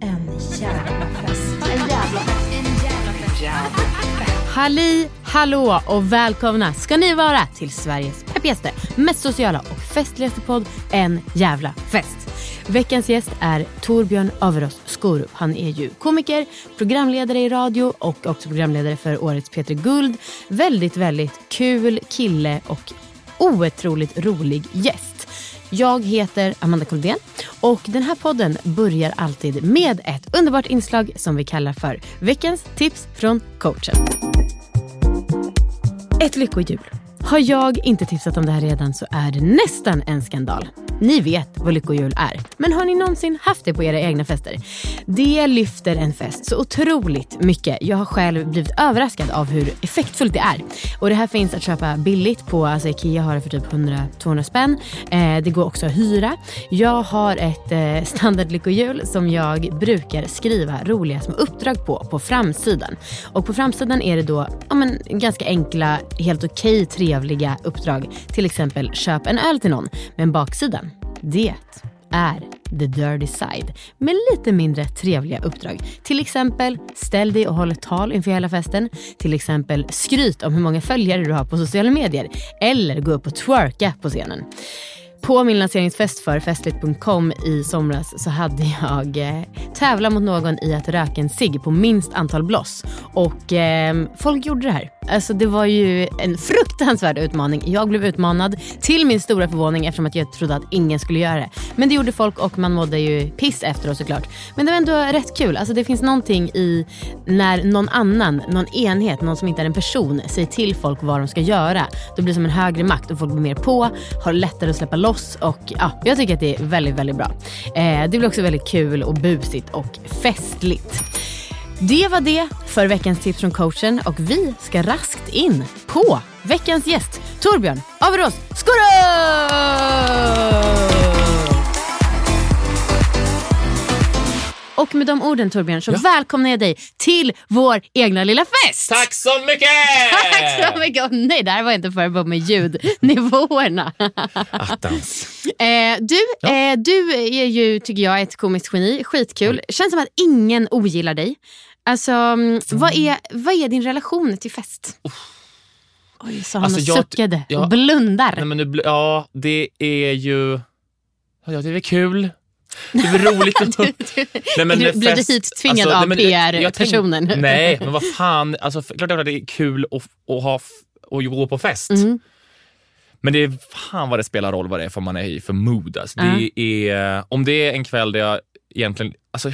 En jävla fest. En jävla fest. Halli hallå och välkomna ska ni vara till Sveriges peppigaste, mest sociala och festligaste podd En jävla fest. Veckans gäst är Torbjörn Averås Skorup. Han är ju komiker, programledare i radio och också programledare för årets Peter Guld. Väldigt, väldigt kul kille och otroligt rolig gäst. Jag heter Amanda Koldén och den här podden börjar alltid med ett underbart inslag som vi kallar för veckans tips från coachen. Ett lyckohjul. Har jag inte tipsat om det här redan så är det nästan en skandal. Ni vet vad lyckohjul är. Men har ni någonsin haft det på era egna fester? Det lyfter en fest så otroligt mycket. Jag har själv blivit överraskad av hur effektfullt det är. Och det här finns att köpa billigt på, alltså Ikea har det för typ 100-200 spänn. Eh, det går också att hyra. Jag har ett eh, standardlyckohjul som jag brukar skriva roliga små uppdrag på, på framsidan. Och på framsidan är det då ja, men, ganska enkla, helt okej, okay, trevliga uppdrag. Till exempel köp en öl till någon. Men baksidan det är the dirty side med lite mindre trevliga uppdrag. Till exempel ställ dig och håll ett tal inför hela festen. Till exempel skryt om hur många följare du har på sociala medier. Eller gå upp och twerka på scenen. På min lanseringsfest för festligt.com i somras så hade jag eh, tävlat mot någon i att röka en cigg på minst antal bloss. Och eh, folk gjorde det här. Alltså det var ju en fruktansvärd utmaning. Jag blev utmanad till min stora förvåning eftersom att jag trodde att ingen skulle göra det. Men det gjorde folk och man mådde ju piss efteråt såklart. Men det var ändå rätt kul. Alltså det finns någonting i när någon annan, någon enhet, någon som inte är en person säger till folk vad de ska göra. Då blir det som en högre makt och folk blir mer på, har lättare att släppa loss och ja, jag tycker att det är väldigt, väldigt bra. Eh, det blir också väldigt kul och busigt och festligt. Det var det för veckans tips från coachen och vi ska raskt in på veckans gäst Torbjörn Averås Skorup! Och med de orden Torbjörn så ja. välkomnar jag dig till vår egna lilla fest. Tack så mycket! Tack så mycket! Oh, nej, det här var inte förberedd med ljudnivåerna. Attans. Eh, du, ja. eh, du är ju, tycker jag, ett komiskt geni. Skitkul. Mm. Känns som att ingen ogillar dig. Alltså, mm. vad, är, vad är din relation till fest? Oh. Oj, sa han alltså, och jag, suckade ja, och blundar. Nej, men nu, ja, det är ju... Ja, det är kul. Det är väl roligt. du, du, nej, men du, blir du hit tvingad alltså, av PR-personen? Nej, men vad fan. Alltså, klart att det är kul att, att, ha, att gå på fest. Mm. Men det är fan vad det spelar roll vad det är för man är i för mood. Alltså, mm. det är, om det är en kväll där jag egentligen... Alltså,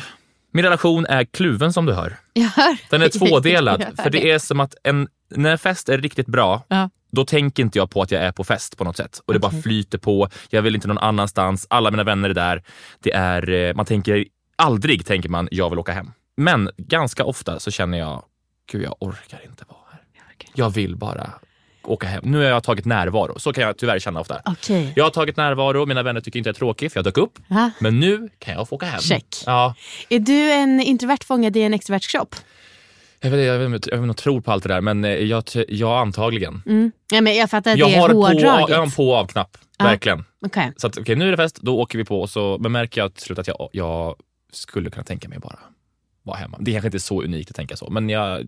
min relation är kluven som du hör. Hör. Den är tvådelad. För det är som att en, när fest är riktigt bra, ja då tänker inte jag på att jag är på fest på något sätt. Och det okay. bara flyter på. Jag vill inte någon annanstans. Alla mina vänner är där. Det är, eh, man tänker, aldrig tänker man, jag vill åka hem. Men ganska ofta så känner jag, gud jag orkar inte vara här. Jag vill bara åka hem. Nu har jag tagit närvaro. Så kan jag tyvärr känna ofta. Okay. Jag har tagit närvaro, mina vänner tycker inte jag är tråkig för jag dök upp. Aha. Men nu kan jag få åka hem. Check. Ja. Är du en introvert fångad i en extrovert kropp? Jag vet, jag, vet, jag vet inte tror på allt det där, men eh, jag, jag antagligen. Mm. Ja, men jag fattar att jag det är hårdraget. jag har en på och av-knapp, ah. verkligen. Okay. Så att, okay, nu är det fest, då åker vi på och så men märker jag till slut att jag, jag skulle kunna tänka mig bara vara hemma. Det är kanske inte är så unikt att tänka så, men jag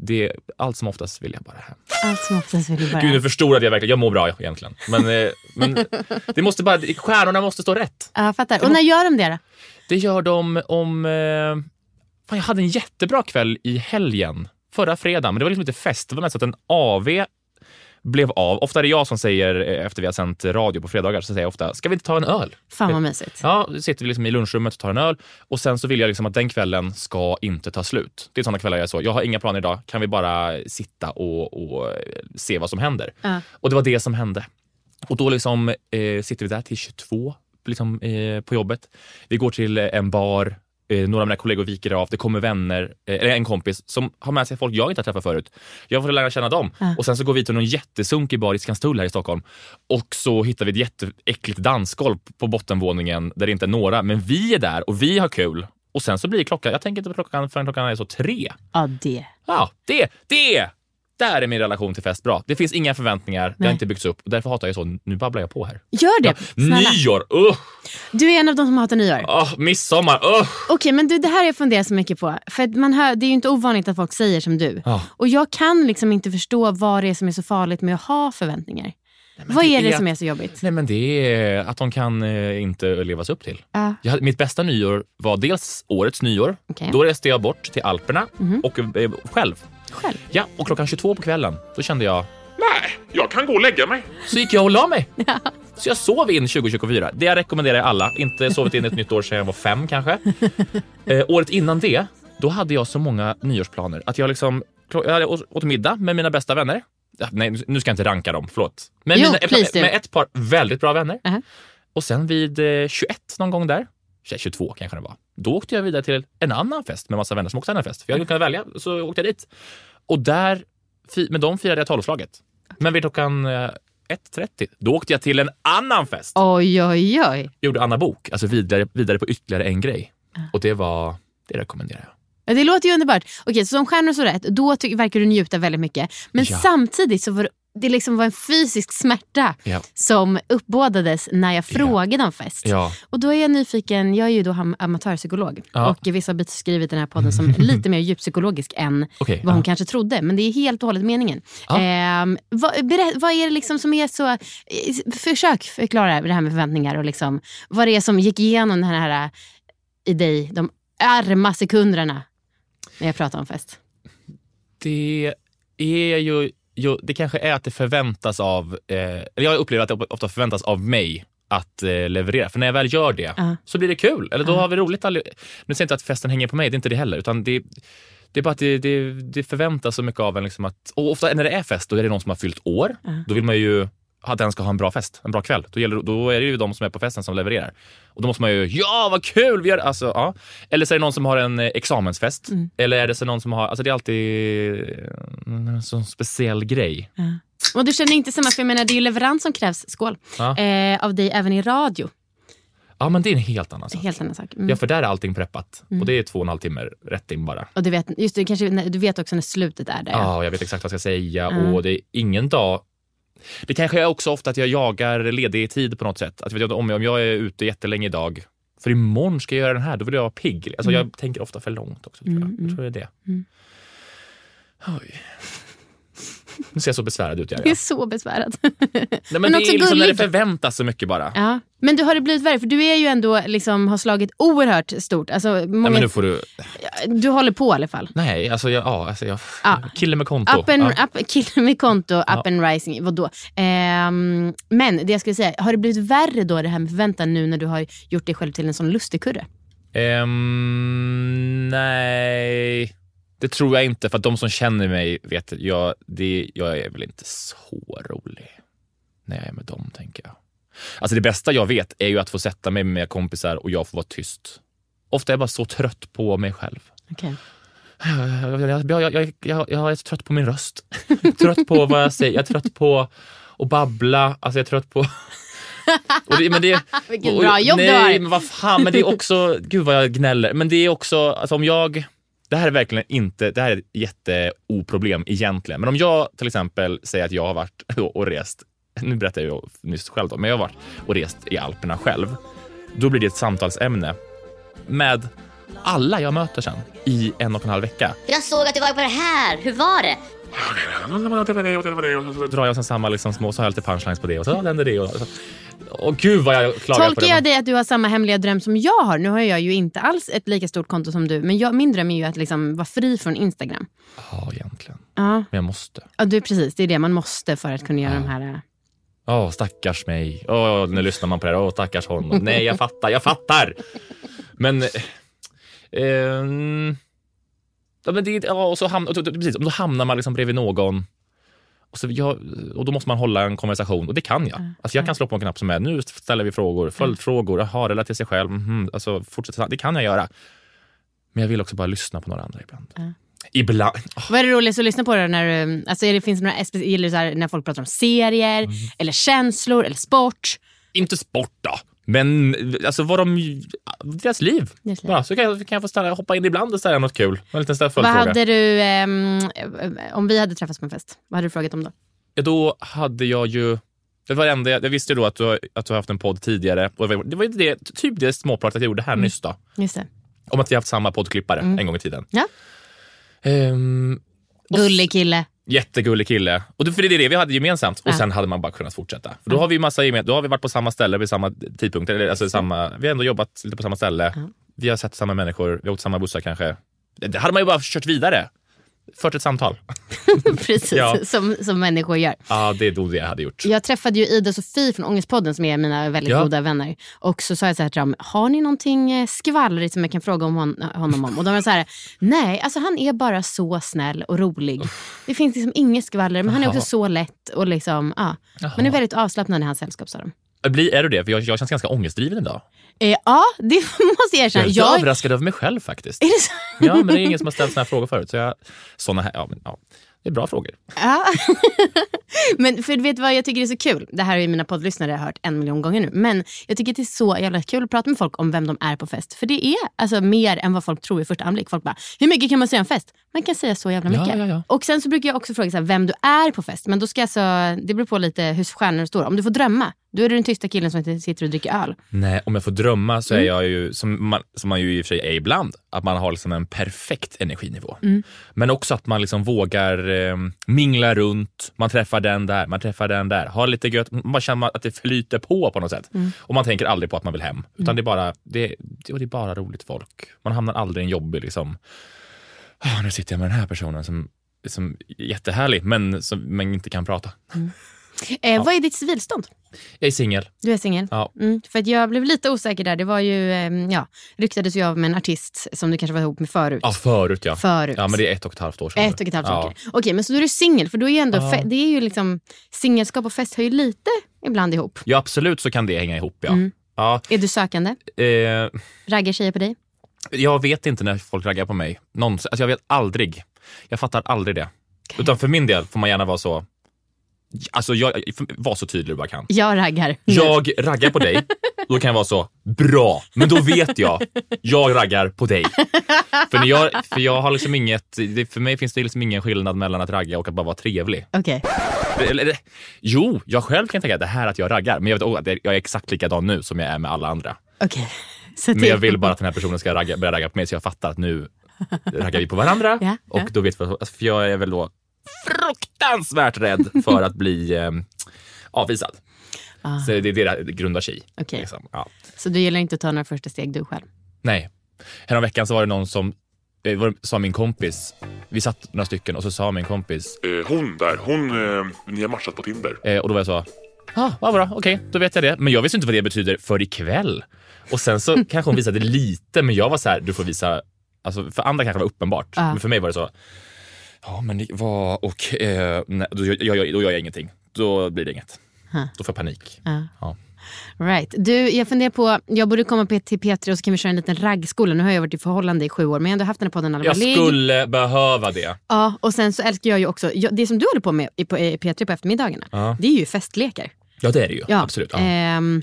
det, allt som oftast vill jag bara hem. Allt som oftast vill du bara Gud, nu förstorade jag verkligen. Jag mår bra egentligen. Men, eh, men det måste bara, stjärnorna måste stå rätt. Ja, jag fattar. Och när gör de det då? Det gör de om... Eh, fan, jag hade en jättebra kväll i helgen. Förra fredagen. Men det var liksom inte fest. Det var mest att en AV blev av. Ofta är det jag som säger, eh, efter vi har sänt radio på fredagar, så säger jag ofta, ska vi inte ta en öl? Fan vad mysigt. Ja, då sitter vi liksom i lunchrummet och tar en öl och sen så vill jag liksom att den kvällen ska inte ta slut. Det är sådana kvällar jag är så, jag har inga planer idag, kan vi bara sitta och, och se vad som händer? Ja. Och det var det som hände. Och då liksom eh, sitter vi där till 22 liksom, eh, på jobbet. Vi går till en bar, eh, några av mina kollegor viker av, det kommer vänner, eh, eller en kompis som har med sig folk jag inte har träffat förut. Jag får lära känna dem. Ja. Och sen så går vi till någon jättesunkig bar i Skanstull här i Stockholm och så hittar vi ett jätteäckligt dansgolv på bottenvåningen där det inte är några, men vi är där och vi har kul. Och sen så blir klockan, jag tänker inte på klockan förrän klockan är så tre. Ja, det. Ja, det, det! Där är min relation till fest bra. Det finns inga förväntningar, det Nej. har inte byggts upp och därför hatar jag så. Nu babblar jag på här. Gör det, snälla. Nyår, uh, Du är en av de som hatar nyår. uh, midsommar, uh. Okej, men du, det här har jag funderat så mycket på. För man hör, det är ju inte ovanligt att folk säger som du. Ja. Och jag kan liksom inte förstå vad det är som är så farligt med att ha förväntningar. vad det är det är- som är så jobbigt? Nej men det är att de kan eh, inte levas upp till. Ja. Jag mitt bästa nyår var dels årets nyår. Okej. Då reste jag bort till Alperna och eh, själv. Själv? Ja, och klockan 22 på kvällen, då kände jag Nej, jag kan gå och lägga mig. Så gick jag och la mig. Så jag sov in 2024. Det jag rekommenderar alla. Inte sovit in ett nytt år sedan jag var fem kanske. Eh, året innan det, då hade jag så många nyårsplaner att jag liksom jag hade åt middag med mina bästa vänner. Ja, nej, nu ska jag inte ranka dem, förlåt. Men Jo, mina, please med ett par väldigt bra vänner. Uh-huh. Och sen vid eh, 21 någon gång där, 22 kanske det var, då åkte jag vidare till en annan fest med massa vänner som också hade en fest. För jag hade kunnat välja, så åkte jag dit. Och där, med dem firade jag tolvslaget. Men vid klockan eh, 1.30, då åkte jag till en annan fest. Oj, oj, oj. Gjorde Anna Bok, alltså vidare, vidare på ytterligare en grej. Och det var, det rekommenderar jag. Ja, Det låter ju underbart. Okej, så som stjärnor så rätt, då verkar du njuta väldigt mycket. Men Ja. samtidigt så var det, det liksom var en fysisk smärta Ja. som uppbådades när jag frågade om fest. Ja. Och då är jag nyfiken, jag är ju då amatörpsykolog Ja. och vissa har beskrivit den här podden som lite mer djuppsykologisk än Okej, vad hon ja. kanske trodde. Men det är helt och hållet meningen. Ja. Ehm, vad, berä- vad är det liksom som är så... eh, Försök förklara det här med förväntningar och liksom, vad det är som gick igenom den här eh, i dig de arma sekunderna när jag pratar om fest. Det är ju, ju, det kanske är att det förväntas av, eh, jag upplever att det ofta förväntas av mig att eh, leverera. För när jag väl gör det Ja. så blir det kul. Eller då Ja. har vi roligt. All... Nu säger jag inte att festen hänger på mig, det är inte det heller. Utan det, det är bara att det, det, det förväntas så mycket av en. Liksom att, och ofta när det är fest, då är det någon som har fyllt år. Då vill man ju att den ska ha en bra fest, en bra kväll. Då, gäller, då är det ju de som är på festen som levererar. Och då måste man ju, ja vad kul! Vi gör, alltså, ja. Eller så är det någon som har en eh, examensfest. Eller är det så någon som har, alltså det är alltid eh, en sån speciell grej. Och du känner inte samma, för jag menar det är ju leverans som krävs, skål, Ja. eh, av dig även i radio. Ja men det är en helt annan sak. Helt annan sak. Mm. Ja för där är allting preppat. Och det är två och en halv timme rätt in bara. Och du vet, just det, kanske, du vet också när slutet är där. Ja, jag vet exakt vad jag ska säga Mm. och det är ingen dag det kanske är också ofta att jag jagar ledig tid på något sätt. Att jag vet inte om, om jag är ute jättelänge idag, för imorgon ska jag göra den här, då vill jag vara pigg. Alltså Jag tänker ofta för långt också. Tror jag. jag tror det är det. Oj. Nu ser jag så besvärad ut. Jag, Jag är ja. så besvärad. Nej, men men det är liksom när det förväntas så mycket bara. ja. Men du har det blivit värre, för du är ju ändå liksom, har slagit oerhört stort. Alltså, Nej, många, men nu får du... Du håller på i alla fall. Nej, alltså jag... Ja, alltså jag Ja. Kille med konto. Up and, ja. up, kille med konto, up and rising, vadå? Ehm, men det jag skulle säga, har det blivit värre då det här med förväntan nu när du har gjort dig själv till en sån lustigkurre? Ehm, nej, det tror jag inte. För att de som känner mig vet att jag, det, jag är väl inte så rolig när jag är med dem, tänker jag. Alltså det bästa jag vet är ju att få sätta mig med mina kompisar och jag får vara tyst. Ofta är jag bara så trött på mig själv. Okay. Jag, jag, jag, jag, är trött på min röst. trött på vad jag säger. Jag är trött på att babbla. Alltså jag är trött på... Och det, men det, Vilket och- bra jobb nej, du har. men vad fan, men det är också, gud vad jag gnäller. Men det är också, alltså om jag, det här är verkligen inte, det här är ett jätteoproblem egentligen. Men om jag till exempel säger att jag har varit och rest, nu berättar jag nyss själv då, men jag har varit och rest i Alperna själv. Då blir det ett samtalsämne med alla jag möter sen i en och en halv vecka. Jag såg att du var på det här. Hur var det? drar jag sen samma liksom små, så har jag lite punchlines på det och så händer det. Och, och gud vad jag klagar Tolkar på det. jag dig att du har samma hemliga dröm som jag har? Nu har jag ju inte alls ett lika stort konto som du, men jag, min dröm är ju att liksom vara fri från Instagram. Ja, egentligen. Ja, Men jag måste. ja du, precis. Det är det man måste för att kunna göra de här... eh, Åh, stackars mig. Åh, nu lyssnar man på det här. Åh, stackars honom. Nej, jag fattar, jag fattar. Men... Eh, ehm, ja, men det, ja, och så hamnar, och precis, och då hamnar man liksom bredvid någon och, så jag, och då måste man hålla en konversation och det kan jag. Alltså jag kan slå på en knapp som är nu ställer vi frågor, följdfrågor, jaha, relaterar till sig själv, mhm, alltså fortsätta, det kan jag göra. Men jag vill också bara lyssna på några andra ibland. Ibland. åh, Vad är det roligast att lyssna på då när du, alltså är det, finns det några gillar du när folk pratar om serier, Mm. eller känslor, eller sport? inte sport då, men alltså vad de, deras liv. Deras liv. Bara, så kan jag, kan jag få ställa, hoppa in ibland och ställa något kul. En liten Vad hade du, ehm, om vi hade träffats på en fest, vad hade du frågat om då? Ja, då hade jag ju... Det var det enda, jag visste ju då att du, att du haft en podd tidigare. Och det var det, typ det småpratet jag gjorde här nyss då. Just det. Om att vi haft samma poddklippare en gång i tiden. Ja. Och Gullig kille. Jättegullig kille. Och det, för det är det vi hade gemensamt. Och Ja. sen hade man bara kunnat fortsätta. För då har vi massa gemen, Då har vi varit på samma ställe vid samma tidpunkt. Eller, alltså samma, vi har ändå jobbat lite på samma ställe. Vi har sett samma människor. Vi har åkt samma bussar kanske. Det hade man ju bara kört vidare. Fört ett samtal. Precis, Ja. som, som människor gör. Ja, det är då det jag hade gjort. Jag träffade ju Ida och Sofie från Ångestpodden som är mina väldigt Ja. goda vänner. Och så sa jag så här till dem, har ni någonting eh, skvallrigt som jag kan fråga om hon, honom om? Och de var så här, nej, alltså han är bara så snäll och rolig. Det finns liksom inget skvaller, men han är också så lätt och liksom, ja. Man är väldigt avslappnad i hans sällskap sa de. Blir, är du det? För jag, jag känns ganska ångestdriven idag. Eh, ja, det måste jag erkänna. Jag är Jag, överraskad över mig själv faktiskt. är det så? Ja, men det är ingen som har ställt såna här frågor förut. Så jag, såna här, ja, men, ja, det är bra frågor. Ja. men för du vet vad jag tycker är så kul? Det här har ju mina poddlyssnare hört en miljon gånger nu. Men jag tycker det är så jävla kul att prata med folk om vem de är på fest. För det är alltså mer än vad folk tror i första anblick. Folk bara, hur mycket kan man säga om fest? Man kan säga så jävla Ja, mycket. ja, ja. Och sen så brukar jag också fråga så här, vem du är på fest. Men då ska jag så, det beror på lite hur stjärnor står. Om du får drömma, då är du den tysta killen som sitter och dricker öl. Nej, om jag får drömma så är jag ju, som man, som man ju i och för sig är ibland, att man har liksom en perfekt energinivå. Men också att man liksom vågar eh, mingla runt, man träffar den där, man träffar den där, har lite gött, man känner att det flyter på på något sätt. Och man tänker aldrig på att man vill hem, utan det, är bara, det, det, det är bara roligt folk. Man hamnar aldrig i en jobbig liksom, "Ah, nu sitter jag med den här personen som, som är jättehärlig men som men inte kan prata. Eh, Vad är ditt civilstånd? Jag är singel. Du är singel? Ja. Mm, för att jag blev lite osäker där. Det var ju, eh, ja, ryktades ju av med en artist som du kanske var ihop med förut. Ja, förut ja. Förut. Ja, men det är ett och ett halvt år sedan. Ett och ett halvt ja. år. Okej, men så då är du singel. För då är ju ändå, Ja. det är ju liksom, singelskap och fest hör ju lite ibland ihop. Ja, absolut så kan det hänga ihop. Ja. Mm. Ja, Är du sökande? eh, Raggar tjejer på dig? jag vet inte när folk raggar på mig. Någonsin. Alltså, jag vet aldrig. Jag fattar aldrig det. Utan för min del får man gärna vara så... Alltså, jag, var så tydlig du bara kan. Jag raggar. Jag raggar på dig, då kan jag vara så, bra, men då vet jag, jag raggar på dig. För, när jag, för jag har liksom inget, för mig finns det liksom ingen skillnad mellan att ragga och att bara vara trevlig. Okej. Eller, jo, jag själv kan tänka att det här att jag raggar, men jag vet att jag är exakt likadan nu som jag är med alla andra. Okej. Så Men jag vill bara att den här personen ska ragga, börja ragga på mig så jag fattar att nu raggar vi på varandra. Och ja. då vet vi, för jag är väl då fruktansvärt rädd för att bli eh, avvisad. Ah. Så det är det det grundar sig i. Okej. Liksom. Ja. Så du gillar inte att ta några första steg du själv? Nej. Häromveckan så var det någon som eh, var, sa min kompis, vi satt några stycken och så sa min kompis, Eh, hon där, hon, eh, ni har matchat på Tinder. eh, och då var jag så, ah, vad bra, okej, då vet jag det. Men jag visste inte vad det betyder för ikväll. Och sen så kanske hon visade lite, men jag var så här, du får visa, alltså för andra kanske var uppenbart, Ja. men för mig var det så, ja men vad, och eh, nej, då, gör jag, då gör jag ingenting. Då blir det inget. Huh. Då får jag panik. Ja. Ja. Right. Du, jag funderar på, jag borde komma till P3 och så kan vi köra en liten raggskola. Nu har jag varit i förhållande i sju år men jag har ändå haft den här podden Jag allvarlig. skulle behöva det. Ja, och sen så älskar jag ju också, jag, det som du håller på med i, på, i P3 på eftermiddagarna, Ja. det är ju festlekar. Ja det är det ju, Ja. absolut. Ja. Ehm,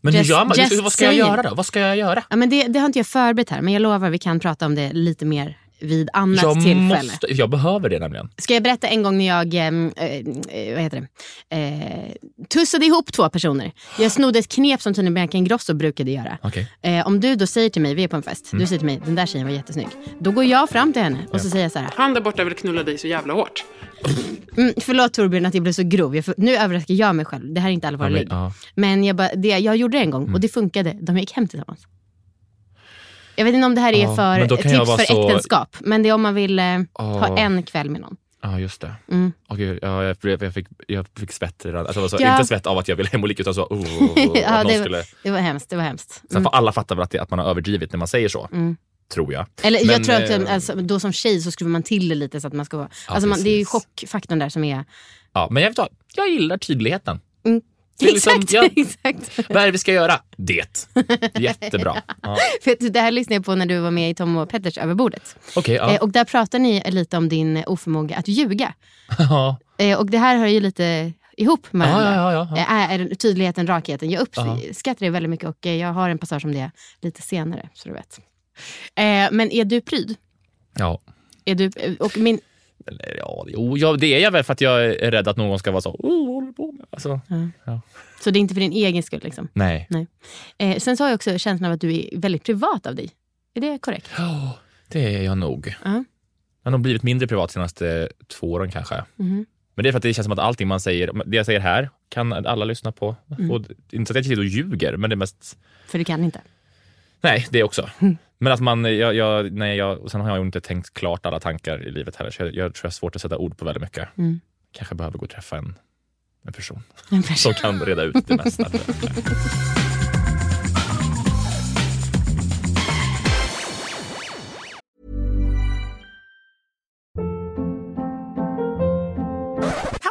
men hur just- gör man? Vad ska jag saying. göra då? Vad ska jag göra? ja, men det, det har inte jag förberett här men jag lovar vi kan prata om det lite mer vid annat jag, tillfälle. måste, jag behöver det nämligen. Ska jag berätta en gång när jag ehm, eh, vad heter det? Eh, tussade ihop två personer. Jag snodde ett knep som tydligen Bianca Ingrosso brukade göra. Okay. Eh, om du då säger till mig, vi är på en fest, Mm. du säger till mig den där tjejen var jättesnygg. Då går jag fram till henne och så säger jag så här. Han där borta vill knulla dig så jävla hårt. Mm, förlåt Torbjörn att jag blev så grov. Jag, nu överraskar jag mig själv. Det här är inte allvarligt. Ja, men, ja. Men jag, bara, det, jag gjorde det en gång Mm. och det funkade. De gick hem tillsammans. Jag vet inte om det här är Ja, för jag tips för så- äktenskap. Men det är om man vill eh, ha Ja. en kväll med någon. Ja, just det. Mm. Gud, ja, jag, jag, fick, jag fick svett. Alltså, alltså, Ja. Inte svett av att jag ville hem och ligga utan så, oh, oh, oh, Ja, det- skulle... Det var hemskt. Det var hemskt. Sen Mm. får alla fatta väl att, det, att man har överdrivit när man säger så. Mm. Tror jag. Eller jag Men, tror att eh, alltså, då som tjej så skruvar man till det lite så att man ska vara... Ja, alltså man, det är ju chockfaktorn där som är... Ja, men jag, vad, jag gillar tydligheten. Mm. Det liksom- exakt, ja. exakt. Vad är det vi ska göra? Det. Jättebra. Ja. För det här lyssnade jag på när du var med i Tom och Petters överbordet. Okej, ja. Eh, och där pratar ni lite om din oförmåga att ljuga. ja. Eh, och det här hör ju lite ihop med varandra. ja, ja, ja. Eh, är tydligheten, rakheten. Jag Ja. uppskattar det väldigt mycket och jag har en passage om det lite senare. Så du vet. Men är du pryd? ja. Är du, och min, Eller, ja, jo, ja, det är jag väl för att jag är rädd att någon ska vara så, oh, vad håller du på med? Alltså, så det är inte för din egen skull? Liksom. nej. Eh, sen så har jag också känslan av att du är väldigt privat av dig. Är det korrekt? Ja, det är jag nog. Ja. Jag har nog blivit mindre privat de senaste två åren kanske. Mhm. Men det är för att det känns som att allting man säger, det jag säger här kan alla lyssna på. Mm. Och, inte så att jag sitter och ljuger, men det är mest För du kan inte. Nej, det också. Mm. Men att man, jag, jag, nej, jag, och sen har jag inte tänkt klart alla tankar i livet heller. Så jag, jag tror jag har svårt att sätta ord på väldigt mycket. Mm. Kanske behöver gå och träffa en, en person En person. som kan reda ut det mesta.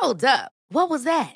Hold up. What was that?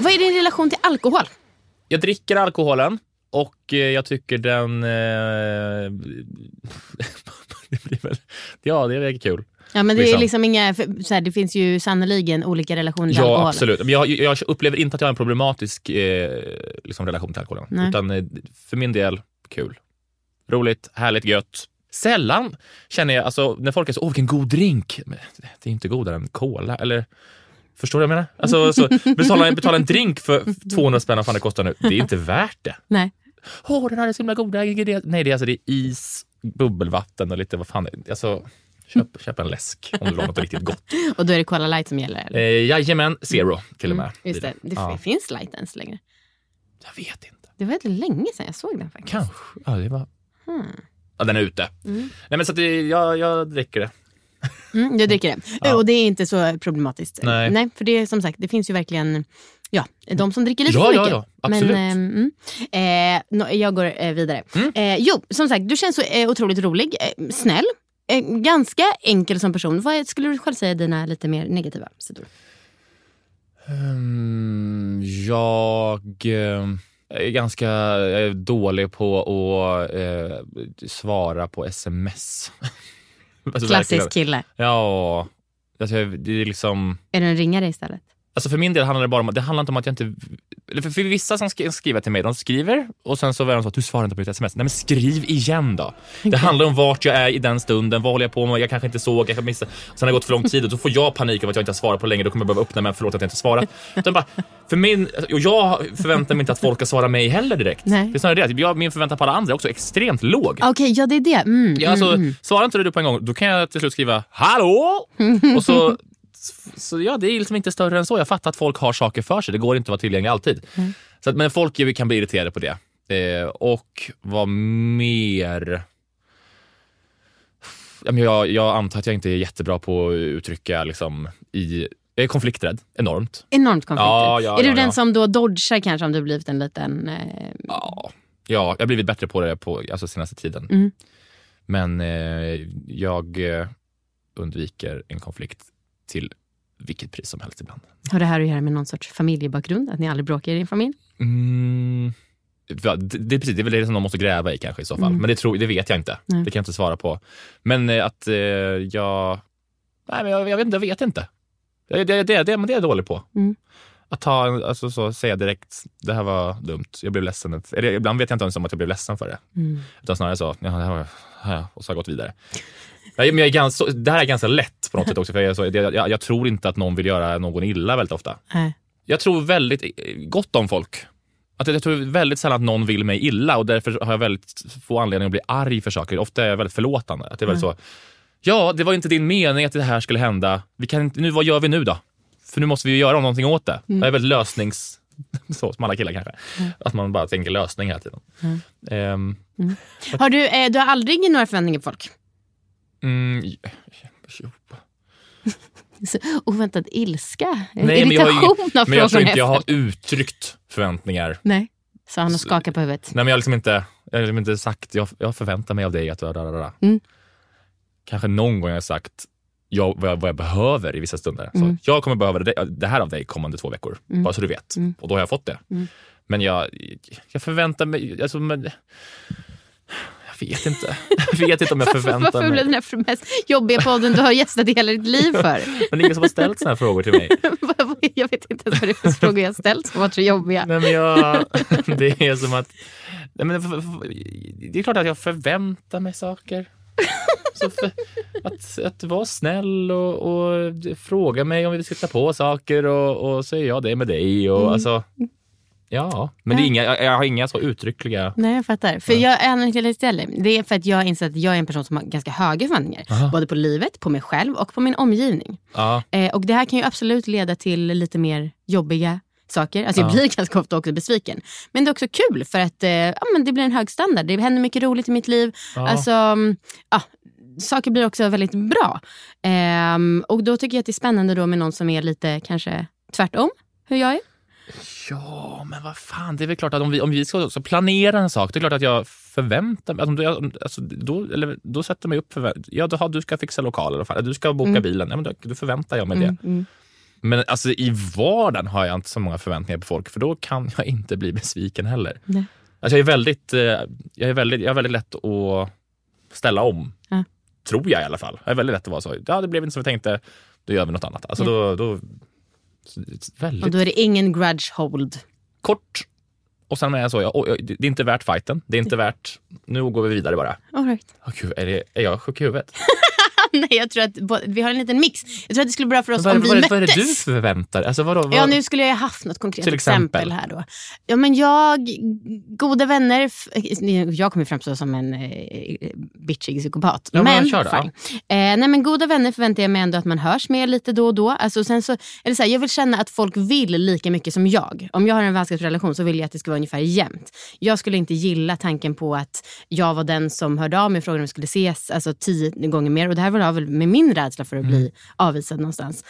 Vad är din relation till alkohol? Jag dricker alkoholen och eh, jag tycker den... Eh, det blir väl, ja, det är kul. Ja, men det, är Liksom. liksom inga, så här, det finns ju sannoliken olika relationer till Ja, alkohol. absolut. Men jag, jag upplever inte att jag har en problematisk eh, liksom relation till alkoholen. Nej. Utan eh, för min del, kul. Roligt, härligt, gött. Sällan känner jag, alltså när folk är så, åh vilken god drink. Men det är inte godare än cola. Eller, förstår du vad jag menar? Alltså, så, betala, betala en drink för 200 spänn, vad fan det kostar nu. Det är inte värt det. Nej. Åh, den hade så himla goda ingredienser. Nej, det är, alltså, det är is, bubbelvatten och lite vad fan. Alltså, köp, köp en läsk om du vill ha något riktigt gott. Och då är det Cola Light som gäller? Eller? Eh, jajamän, zero till och med. Mm, just det. Det Ja. finns Light ens längre. Jag vet inte. Det var väldigt länge sedan jag såg den faktiskt. Kanske. Ja, det var... Hmm. Ja, den är ute. Nej, men så att det, jag, jag dricker det. Mm, jag dricker det. Ja. Och det är inte så problematiskt. Nej. Nej, för det är som sagt, det finns ju verkligen ja, de som dricker lite Ja, för mycket. ja, absolut. Men, eh, mm, eh, nå- jag går eh, vidare. Mm. Eh, jo, som sagt, du känns så eh, otroligt rolig, eh, snäll, eh, ganska enkel som person. Vad skulle du själv säga är dina lite mer negativa sidor? Mm, jag är ganska dålig på att svara på sms. Alltså, Klassisk verkligen. kille. Ja, alltså, det är liksom... Är du en ringare istället? Alltså för min del handlar det bara om det handlar inte om att jag inte... Eller för, för vissa som skriva till mig, de skriver och sen så är de så att du svarar inte på mitt sms. Nej men skriv igen då. Det handlar om vart jag är i den stunden, vad håller jag på med, jag kanske inte såg, jag kanske missade. Sen har det gått för lång tid och då får jag panik över att jag inte har svarat på länge, då kommer jag behöva öppna mig, förlåt att jag inte svarat. Utan bara, för min, och jag förväntar mig inte att folk ska svara mig heller direkt. Nej. Det är snarare det, jag, min förväntan på alla andra är också extremt låg. Okej, okay, ja det är det. Mm, ja, alltså, mm, Svarar inte du på en gång, då kan jag till slut skriva hallå och så så ja, det är liksom inte större än så. Jag fattar att folk har saker för sig. Det går inte att vara tillgänglig alltid. Mm. Så att, men folk kan bli irriterade på det. Eh, och vad mer? Jag, jag antar att jag inte är jättebra på att uttrycka liksom, i jag är konflikträdd, enormt. Enormt konflikträdd. Ja, ja, är du ja, den som då dodgar kanske om du blivit en liten... Eh... Ja, ja, jag har blivit bättre på det på alltså, senaste tiden. Mm. Men eh, jag eh, undviker en konflikt till vilket pris som helst ibland. Har det här att göra med någon sorts familjebakgrund? Att ni aldrig bråkar i din familj? Mm, det, det, precis, det är väl det som de måste gräva i kanske i så fall. Mm. Men det, tror, det vet jag inte. Nej. Det kan jag inte svara på. Men eh, att eh, jag... Nej, men jag, jag, vet inte. Jag vet inte. Det, det, det, det, det är jag dålig på. Mm. Att ta, alltså, så, säga direkt, det här var dumt, jag blev ledsen. Eller, ibland vet jag inte ens om att jag blev ledsen för det. Mm. Utan snarare så, ja, det här var, ja, och så har jag gått vidare. Men jag är ganska, det här är ganska lätt på något sätt också. För jag, så, jag, jag, tror inte att någon vill göra någon illa väldigt ofta. Nej. Jag tror väldigt gott om folk. Att jag tror väldigt sällan att någon vill mig illa och därför har jag väldigt få anledning att bli arg för saker. Ofta är jag väldigt förlåtande. Att det är väldigt mm. så, ja, det var inte din mening att det här skulle hända. Vi kan inte, nu, vad gör vi nu då? För nu måste vi ju göra någonting åt det. Mm. Jag är väldigt lösnings... Så, som alla killar kanske. Mm. Att man bara tänker lösning hela tiden. Um, har du, eh, du har aldrig några förväntningar på folk? Mm, så oväntad ilska? Nej, Irritation men jag, har, men jag tror inte jag har uttryckt förväntningar. Nej, så han har skakat på huvudet? Nej, men jag har liksom inte, jag har liksom inte sagt jag, jag förväntar mig av dig att... Mm. Kanske någon gång har jag sagt jag, vad, jag, vad jag behöver i vissa stunder. Mm. Så jag kommer behöva det, det, här av dig kommande två veckor, mm. bara så du vet. Mm. Och då har jag fått det. Mm. Men jag, jag förväntar mig... Alltså, men, vet inte. Jag vet inte om jag förväntar Varför mig. Varför blev den här mest jobbiga podden du har gästat i hela ditt liv för? Men det är ingen som har ställt såna här frågor till mig. jag vet inte ens vad det är för frågor jag har ställt som varit så jobbiga. Nej, men jag, det är som att... Nej, men det är klart att jag förväntar mig saker. För, att, att vara snäll och, och, fråga mig om vi ska ta på saker och, och så är jag det med dig. Och, mm. alltså, Ja, men det är inga, jag har inga så uttryckliga... Nej, jag fattar. För jag är till. Det är för att jag inser att jag är en person som har ganska höga förväntningar. Aha. Både på livet, på mig själv och på min omgivning. Eh, och det här kan ju absolut leda till lite mer jobbiga saker. Alltså jag blir ganska ofta också besviken. Men det är också kul för att eh, ja, men det blir en hög standard. Det händer mycket roligt i mitt liv. Alltså, mm, ja, saker blir också väldigt bra. Eh, och då tycker jag att det är spännande då med någon som är lite kanske tvärtom hur jag är. Ja, men vad fan, det är väl klart att om vi, om vi ska planera en sak, det är klart att jag förväntar mig, alltså, alltså, då, eller, då sätter mig upp för, ja då, du ska fixa lokaler, du ska boka mm. bilen, ja, men då, då förväntar jag mig mm, det. Mm. Men alltså, i vardagen har jag inte så många förväntningar på folk, för då kan jag inte bli besviken heller. Nej. Alltså, jag, är väldigt, eh, jag, är väldigt, jag är väldigt lätt att ställa om. Ja. Tror jag i alla fall. Jag är väldigt lätt att vara så, ja det blev inte som vi tänkte, då gör vi något annat. Alltså, ja. då, då Väldigt... Och då är det ingen grudge hold? Kort. Och sen är jag så, jag, det är inte värt fighten. Det är inte värt, nu går vi vidare bara. All right. oh, Gud, är, det, är jag sjuk i huvudet? Nej, jag tror att vi har en liten mix. Jag tror att det skulle vara bra för oss vad, om vi vad, möttes. Vad är det du förväntar alltså, vadå, vad... Ja, nu skulle jag haft något konkret exempel. exempel här då. Ja, men jag, goda vänner, jag kommer framstå som en eh, bitchig psykopat. Ja, men, fine. Eh, nej, men goda vänner förväntar jag mig ändå att man hörs med lite då och då. Alltså, sen så, eller så här, jag vill känna att folk vill lika mycket som jag. Om jag har en vänskapsrelation så vill jag att det ska vara ungefär jämnt. Jag skulle inte gilla tanken på att jag var den som hörde av mig och frågade om vi skulle ses alltså, tio gånger mer. Och det här var väl med min rädsla för att bli mm. avvisad någonstans.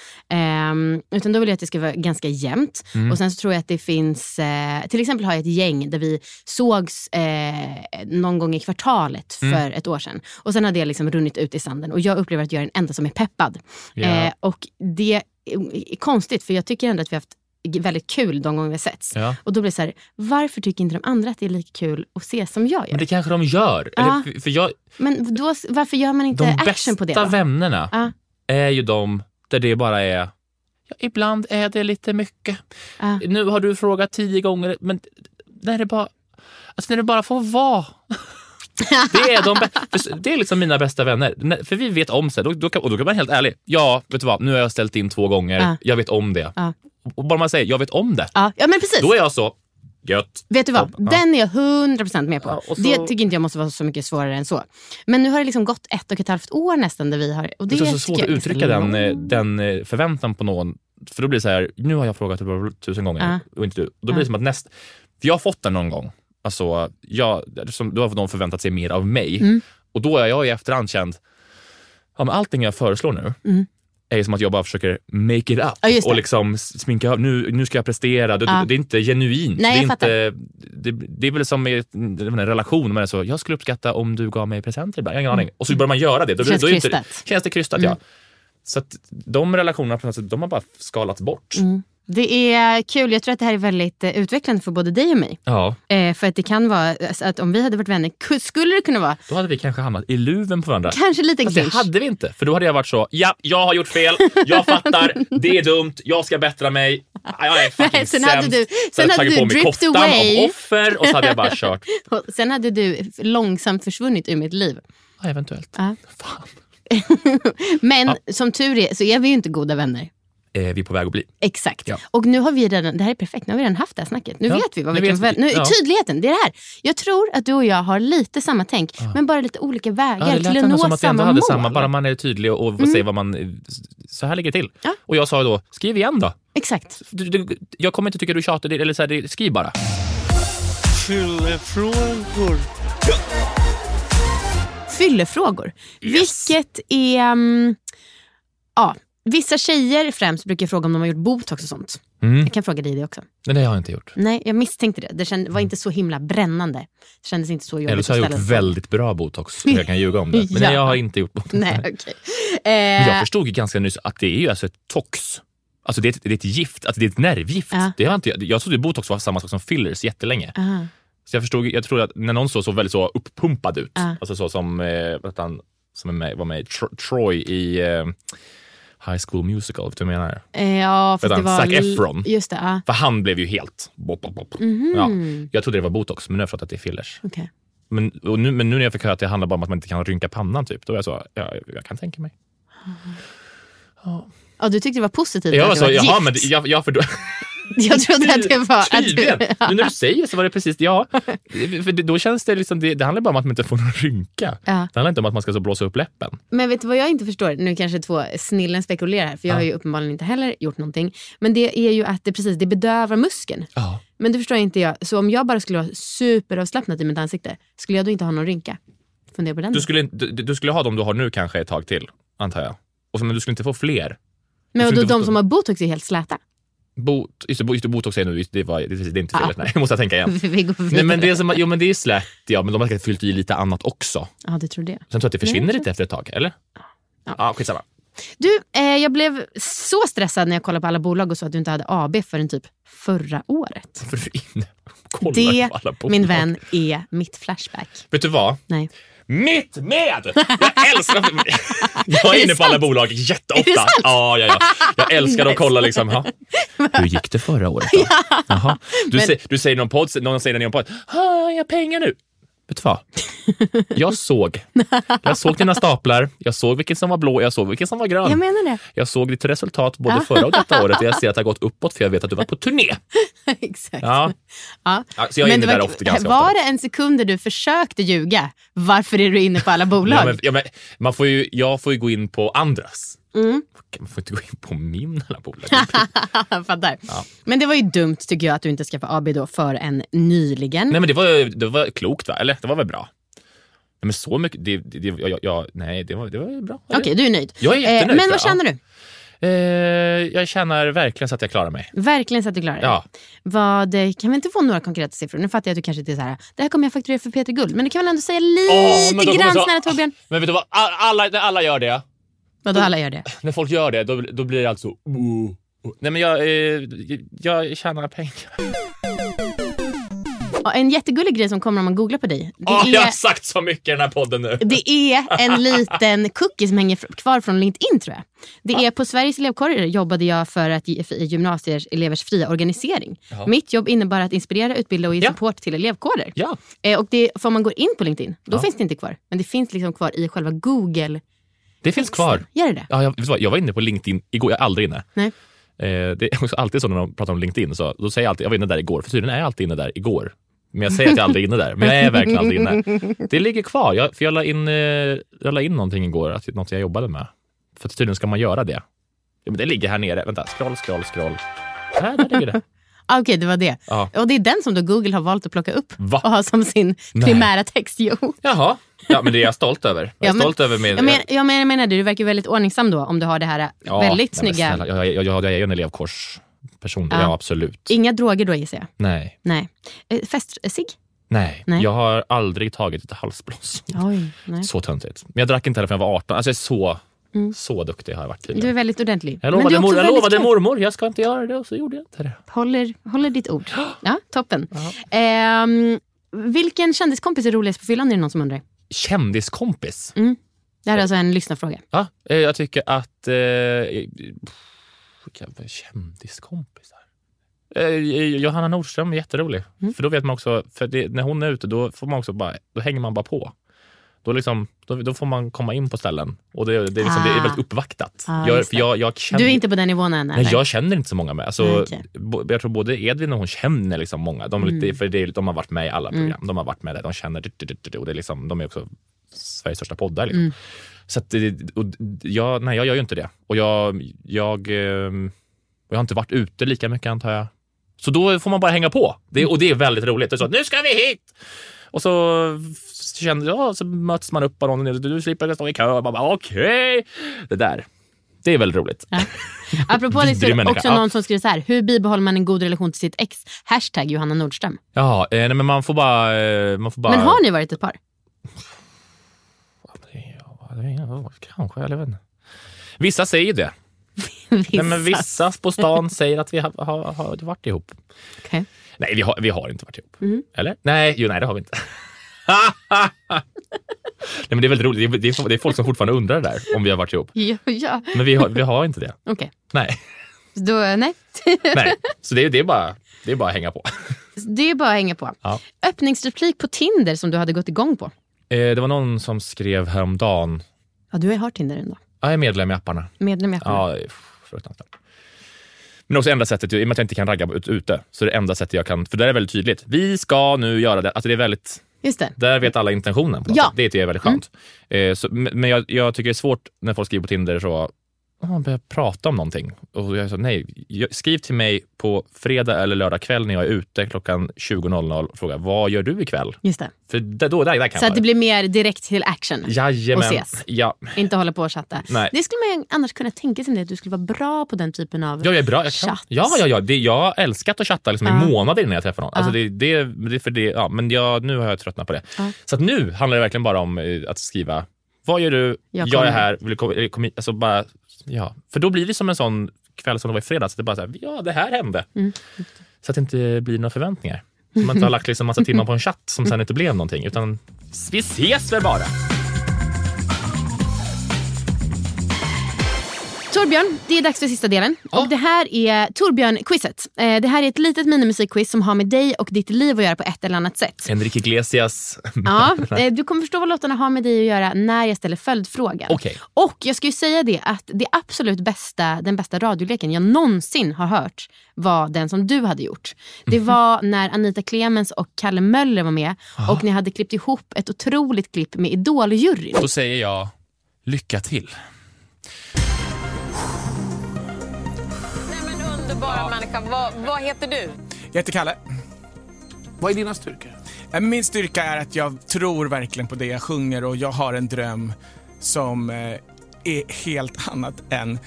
Um, utan då vill jag att det ska vara ganska jämnt. Mm. Och sen så tror jag att det finns, uh, till exempel har jag ett gäng där vi sågs uh, någon gång i kvartalet för mm. ett år sedan. Och sen har det liksom runnit ut i sanden. Och jag upplever att jag är den enda som är peppad. Yeah. Uh, och det är konstigt för jag tycker ändå att vi har haft väldigt kul de gånger vi setts. Ja. Och då blir det så här, varför tycker inte de andra att det är lika kul att se som jag gör? Men det kanske de gör. Ja. Eller, för jag, men då, varför gör man inte action på det? De bästa vännerna ja. är ju de där det bara är Ja, ibland är det lite mycket. Nu har du frågat tio gånger, men när det bara, alltså när det bara får vara. Det är, de det är liksom mina bästa vänner. För vi vet om sig. Då, då kan, och då kan man helt ärlig. Ja, vet du vad? Nu har jag ställt in två gånger. Ja. Jag vet om det. Ja. Och bara man säger jag vet om det. Ja, ja men precis. Då är jag så, gött. Vet du vad? Den är jag 100% med på. Så- Det tycker inte jag måste vara så mycket svårare än så. Men nu har det liksom gått ett och ett halvt år nästan där vi har... Och det Det är så svårt att uttrycka den, eh, den eh, förväntan på någon. För då blir det så här, nu har jag frågat tusen gånger och inte du. Då blir det som att näst, för jag har fått den någon gång. Alltså, jag, som, då har någon förväntat sig mer av mig. Mm. Och då är jag i efterhand känd, ja, men allting jag föreslår nu Mm. är som att jag bara försöker make it up Ja, och liksom sminka. Nu, nu ska jag prestera. Det, Ja. det är inte genuint. Nej, det, är inte, det, det är väl som i en relation, man är så, jag skulle uppskatta om du gav mig presenter ibland. Jag har ingen aning. Och så börjar man göra det. Då, Mm. Känns då inte- krystat. Känns det krystat, Mm. ja. Så att de relationerna på något sätt, de har bara skalats bort. Det är kul. Jag tror att det här är väldigt eh, utvecklande för både dig och mig. Ja, Eh, för att det kan vara, alltså, att om vi hade varit vänner, ku- skulle det kunna vara då hade vi kanske hamnat i luven på varandra. kanske lite Fast det hade vi inte, för då hade jag varit så, ja, jag har gjort fel, jag fattar, det är dumt, jag ska bättra mig. Jag är fucking Nej, sen hade sämst. du- Så sen jag hade tagit du på mig koftan away. av offer och så hade jag bara kört. Sen hade du långsamt försvunnit ur mitt liv. Ja, eventuellt. Ja. Fan. Men som tur är så är vi ju inte goda vänner. Är vi på väg att bli. Exakt. Ja. Och nu har vi redan, det här är perfekt, nu har vi redan haft det här snacket. Nu Ja, vet vi vad vi nu kan förvänta nu, Ja. Tydligheten, det är det här. Jag tror att du och jag har lite samma tänk, men bara lite olika vägar Ja, till att nå som att vi ändå samma hade mål. samma, bara man är tydlig och får se vad man... Så här ligger det till. Ja. Och jag sa då, skriv igen då. Exakt. Du, du, jag kommer inte tycka du tjatar, eller så här, skriv bara. Fyllefrågor. Vilket är... mm, ja, vissa tjejer främst brukar fråga om de har gjort botox och sånt. Mm. Jag kan fråga dig det också. Men det har jag inte gjort. Nej, jag misstänkte det. Det känd, var inte så himla brännande. Det kändes inte så jobbigt Eller så har jag gjort väldigt bra botox, så jag kan ljuga om det. Men Ja. nej, jag har inte gjort botox. Nej. Men Eh, Jag förstod ju ganska nyss att det är ju alltså ett tox. Alltså det är ett, det är ett gift, alltså det är ett nervgift. Ja. Det har inte, jag trodde botox var samma sak som fillers jättelänge. aha. Så jag förstod, jag trodde att när någon såg så väldigt så uppumpad ut, Ja. alltså så som, eh, han, som är med, var med i Tro- Troy i eh, High School Musical, vet du vad jag menar? Eh, ja, fast Vänta, det var... Zac Efron. Just det, ja. För han blev ju helt... Bop, bop, bop. Mhm. Ja, jag trodde det var botox, men nu har jag förstått att det är fillers. Okej. Men, och nu, men nu när jag fick höra att det handlar bara om att man inte kan rynka pannan, typ, då är jag så, ja, jag kan tänka mig. Ja, du tyckte det var positivt Jag att var det så, var ett jaha, gift. men jag, jag, för Jag trodde att det var... Att Tydligen! du, Nu när du säger så var det precis, ja. För då känns det liksom, det, det handlar bara om att man inte får någon rynka. Ja. Det handlar inte om att man ska så blåsa upp läppen. Men vet du vad jag inte förstår? Nu kanske två snillen spekulerar här, för jag Ja. har ju uppenbarligen inte heller gjort någonting. Men det är ju att det precis det bedövar muskeln. Ja. Men det förstår inte jag. Så om jag bara skulle vara superavslappnad i mitt ansikte, skulle jag då inte ha någon rynka? Fundera på den. Du, skulle, du, du skulle ha de du har nu kanske ett tag till, antar jag. Och men du skulle inte få fler. men då, de som har botox är helt släta. Bot, just, det, just det, botox är nu, det, var, det, det är inte felet. Ah. Nej, jag måste tänka igen. Vi går vidare. Nej, men det är som, jo, men det är slätt, ja, men de har säkert fyllt i lite annat också. Ja, du tror det. Sen tror jag att det försvinner Nej, lite efter ett tag, eller? Ja. Ja, skitsamma. Du, eh, jag blev så stressad när jag kollade på alla bolag och så att du inte hade AB förrän typ förra året. Det, min vän, är mitt Flashback. Vet du vad? Nej. Mitt med! Jag älskar Jag är inne på alla bolag jätteofta. Ja, ja, ja. Jag älskar att kolla liksom. Ja. Hur gick det förra året då? Jaha. Du, Men- säger, du säger någon podd, någon säger i någon podd. Har jag pengar nu? Vet du vad? Jag såg. Jag såg dina staplar. Jag såg vilken som var blå. Jag såg vilken som var grön. Jag menar det. Jag såg ditt resultat både förra och detta året och jag ser att det har gått uppåt för jag vet att du var på turné. Exakt. Ja. Ja. Så jag är Men inne det där var, ofta, ganska var ofta. det en sekund där du försökte ljuga? Varför är du inne på alla bolag? Ja, men, ja, men, man får ju, jag får ju gå in på andras. Mm. Man får inte gå in på min alla bolag. Fattar. Men det var ju dumt tycker jag att du inte skaffade AB då för en nyligen. Nej men det var, det var klokt va? Eller det var väl bra? Nej, men så mycket, det, det, jag, jag, nej det var, det var bra. Okej, du är nöjd. Jag är jättenöjd, Eh, Men vad känner du? Eh, jag känner verkligen så att jag klarar mig. Verkligen så att du klarar det. Ja. Vad, eh, kan vi inte få några konkreta siffror? Nu fattar jag att du kanske inte är så här, det här kommer jag fakturera för Peter Guld. Men du kan väl ändå säga lite kommer grann snälla Torbjörn? Men vet du vad, All- alla, alla gör det, Vadå alla gör det? när folk gör det, då, då blir det alltså oh, oh. Nej men jag, eh, jag tjänar pengar. En jättegullig grej som kommer om man googlar på dig. Det, är, Jag har sagt så mycket i den här podden nu. det är en liten cookie som hänger fr- kvar från LinkedIn tror jag. Det är på Sveriges elevkårer jobbade jag för att ge för gymnasiers elevers fria organisering. Mitt jobb innebar att inspirera, utbilda och ge Ja. support till elevkårer. Ja. Eh, och det, för om man går in på LinkedIn, då finns det inte kvar. Men det finns liksom kvar i själva Google. Det finns kvar. Gör det det? Ja, jag, vet du vad, jag var inne på LinkedIn igår, jag är aldrig inne. Nej. Eh, det är också alltid så när de pratar om LinkedIn, så, då säger jag alltid jag var inne där igår, för tydligen är jag alltid inne där igår. Men jag säger att jag aldrig är inne där, men jag är verkligen aldrig inne. Det ligger kvar, jag, för jag la, in, eh, jag la in någonting igår, att, något jag jobbade med. För tydligen ska man göra det. Ja, men det ligger här nere, vänta, scroll, scroll, scroll. Här, där ligger det. Ah, Okej, det var det. Ja. Och det är den som då Google har valt att plocka upp Va? och ha som sin Nej. primära text. Jo. Jaha, ja, men det är jag stolt över. Jag är Ja, men- stolt över min... Jag, men, jag, men, jag menar du verkar väldigt ordningsam då om du har det här Ja, väldigt nej, snygga... snälla, Jag, jag, jag, jag är ju en elevkårsperson, Ja. ja. absolut. Inga droger då gissar jag? Nej, Nej. Eh, Festsig? nej, Nej. Jag har aldrig tagit ett halsblås. Oj. Så töntigt. Men jag drack inte heller förrän jag var 18. Alltså jag är så, så duktig har jag varit Du är väldigt ordentlig. Jag lovade, mor, jag lovade mormor jag ska inte göra det och så gjorde jag inte det. Håller, håller ditt ord. Ja, toppen. Ehm, vilken kändiskompis är roligast på fyllan är det någon som undrar. Kändiskompis? Det här är alltså en lyssnarfråga. Ja, eh, jag tycker att... Eh, kändiskompisar? Eh, Johanna Nordström är jätterolig. Mm. För då vet man också, för det, när hon är ute då, får man också bara, då hänger man bara på. Då, liksom, då, då får man komma in på ställen och det, det, är, liksom, det är Ah. väldigt uppvaktat. Ah, jag, jag, jag känner, Du är inte på den nivån än? Nej, jag känner inte så många med. Alltså, bo- Jag tror både Edvin och hon känner liksom många. De, Mm. för det, de har varit med i alla program. De har varit med där. De känner och det är liksom, de är också Sveriges största poddar. Liksom. Mm. Så att, och jag, nej, jag gör ju inte det. Och jag, jag, ehm, jag har inte varit ute lika mycket antar jag. Så då får man bara hänga på. Det, och det är väldigt roligt. Det är så, nu ska vi hit! Och så, känner, ja, så möts man upp av någon. Du slipper stå i kö. Man bara, Okej! Det där. Det är väldigt roligt. Apropå det så människa. också Ja. någon som skriver så här. Hur bibehåller man en god relation till sitt ex? Hashtag Johanna Nordström. Ja, eh, nej, men man får bara... eh, Man får bara Men har ni varit ett par? Ja, Kanske, eller jag vet inte. Vissa säger det. Vissa. Nej, men vissa på stan säger att vi har, har, har varit ihop. Okej. Nej, vi har, vi har inte varit ihop. Mm. Eller? Nej, jo, nej, det har vi inte. nej, men det är väldigt roligt. Det är, det, är, folk som fortfarande undrar det där, om vi har varit ihop. Ja, ja. Men vi har, vi har inte det. okej. Nej. Då, nej. nej. Så det, är- det, är bara, det är bara att hänga på. Det är bara att hänga på. Ja. Öppningsreplik på Tinder som du hade gått igång på. Eh, det var någon som skrev häromdagen, Ja, du har Tinder ändå. jag är medlem i apparna. Medlem i appen. Ja, fruktansvärt. Men också enda sättet, i och med att jag inte kan ragga ut, ute, så är det enda sättet jag kan, för där är det väldigt tydligt. Vi ska nu göra det. Alltså det är väldigt, Just det. där vet alla intentionen. På något Ja. sätt. Det tycker jag är väldigt skönt. Eh, så, men men jag, jag tycker det är svårt när folk skriver på Tinder så, "Ah, man börjar prata om någonting. Och jag sa nej, skriv till mig på fredag eller lördag kväll när jag är ute klockan 20.00 och fråga vad gör du ikväll? Just det. För där, då, där, där kan Så att det blir mer direkt till action. Jajamän. och ses. Ja. Inte hålla på och chatta. Nej. Det skulle man annars kunna tänka sig att du skulle vara bra på den typen av Ja, jag är bra. Jag chatt. Ja, ja, ja. Det, jag har älskat att chatta liksom Ja. i månader innan jag träffar någon. Alltså Ja. det, det, det, för det, ja, men jag, nu har jag tröttnat på det. Ja. Så att nu handlar det verkligen bara om eh, att skriva Vad gör du? Jag Jag, är här. Vill du komma, hit? alltså bara, ja. För då blir det som en sån kväll som det var i fredags. Det bara så här, ja det här hände. Mm. Så att det inte blir några förväntningar. Så man inte har lagt liksom massa timmar på en chatt som sen inte blev någonting. Utan vi ses väl bara. Torbjörn, det är dags för sista delen. Och det här är Torbjörn-quizet. Eh, Det här är ett litet minimusikquiz som har med dig och ditt liv att göra på ett eller annat sätt. Enrique Iglesias. Ja, eh, du kommer förstå vad låtarna har med dig att göra när jag ställer följdfrågan. Okej. Och jag ska ju säga det att det absolut bästa, den bästa radioleken jag någonsin har hört var den som du hade gjort. Det Mhm. var när Anita Clemens och Kalle Möller var med och ni hade klippt ihop ett otroligt klipp med Idoljuryn. Då säger jag lycka till. Men underbara människa, vad, vad heter du? Jag heter Kalle. Vad är dina styrkor? Eh, Min styrka är att jag tror verkligen på det jag sjunger och jag har en dröm som eh, är helt annat än